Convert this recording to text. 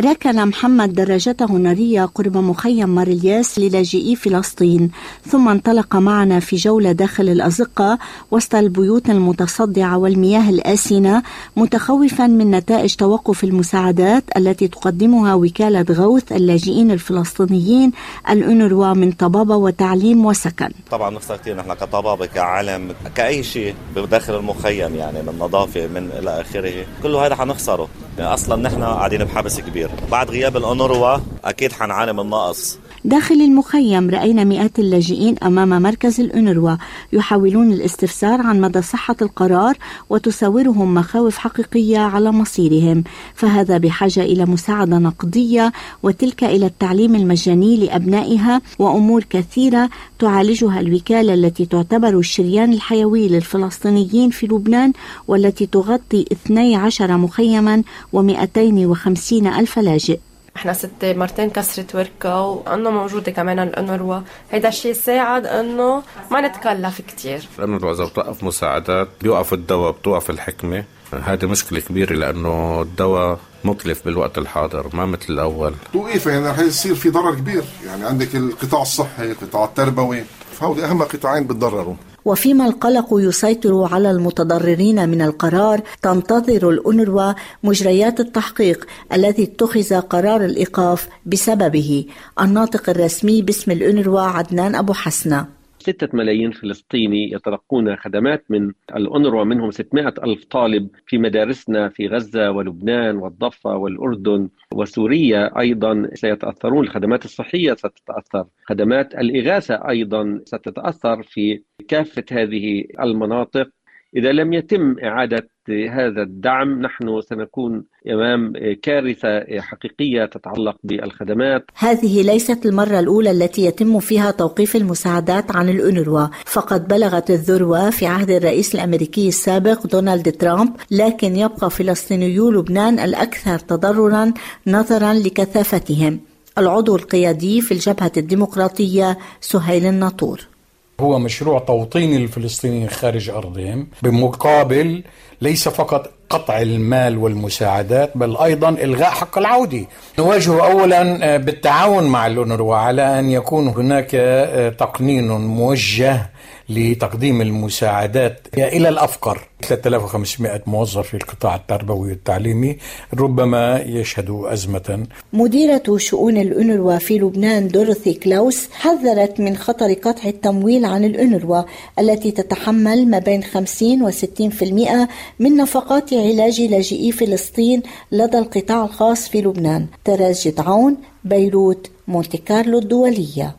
ركن محمد دراجته النارية قرب مخيم مارلياس للاجئي فلسطين ثم انطلق معنا في جولة داخل الأزقة وسط البيوت المتصدعة والمياه الآسنة متخوفا من نتائج توقف المساعدات التي تقدمها وكالة غوث اللاجئين الفلسطينيين الأونروا من طبابة وتعليم وسكن. طبعا نخسر كثير نحن كطبابة كعالم كأي شيء بداخل المخيم يعني من نظافة من إلى آخره. كله هذا حنخسره. يعني أصلا نحن قاعدين بحبس كبير. بعد غياب الأونروا أكيد حنعاني من نقص. داخل المخيم رأينا مئات اللاجئين أمام مركز الأونروا يحاولون الاستفسار عن مدى صحة القرار وتساورهم مخاوف حقيقية على مصيرهم فهذا بحاجة إلى مساعدة نقدية وتلك إلى التعليم المجاني لأبنائها وأمور كثيرة تعالجها الوكالة التي تعتبر الشريان الحيوي للفلسطينيين في لبنان والتي تغطي 12 مخيما و250 ألف لاجئ. إحنا ست مرتين كسرت وركة وأنه موجودة كمان الانروا هيدا الشيء ساعد أنه ما نتكلف كتير. الانروا اذا بتوقف مساعدات بيوقف الدواء بتوقف الحكمة. هذه مشكلة كبيرة لأنه الدواء مكلف بالوقت الحاضر ما مثل الأول. توقيفة يعني رح يصير في ضرر كبير. يعني عندك القطاع الصحي القطاع التربوي. فهو أهم قطاعين بتضرروا. وفيما القلق يسيطر على المتضررين من القرار تنتظر الأونروا مجريات التحقيق الذي اتخذ قرار الإيقاف بسببه. الناطق الرسمي باسم الأونروا عدنان أبو حسنة. ستة ملايين فلسطيني يتلقون خدمات من الأونروا منهم 600 ألف طالب في مدارسنا في غزة ولبنان والضفة والأردن وسوريا أيضا. سيتأثرون الخدمات الصحية ستتأثر خدمات الإغاثة أيضا ستتأثر في كافة هذه المناطق. إذا لم يتم إعادة هذا الدعم نحن سنكون إمام كارثة حقيقية تتعلق بالخدمات. هذه ليست المرة الأولى التي يتم فيها توقيف المساعدات عن الأونروا، فقد بلغت الذروة في عهد الرئيس الأمريكي السابق دونالد ترامب، لكن يبقى فلسطينيو لبنان الأكثر تضررا نظرا لكثافتهم. العضو القيادي في الجبهة الديمقراطية سهيل الناطور. هو مشروع توطين الفلسطينيين خارج أرضهم بمقابل ليس فقط قطع المال والمساعدات بل أيضا إلغاء حق العودة. نواجه أولا بالتعاون مع الأونروا على أن يكون هناك تقنين موجه لتقديم المساعدات إلى الأفقر. 3500 موظف في القطاع التربوي والتعليمي ربما يشهدوا أزمة. مديرة شؤون الأونروا في لبنان دورثي كلاوس حذرت من خطر قطع التمويل عن الأونروا التي تتحمل ما بين 50 و 60% من نفقات علاج لاجئي فلسطين لدى القطاع الخاص في لبنان تراجي عون بيروت مونتي كارلو الدولية.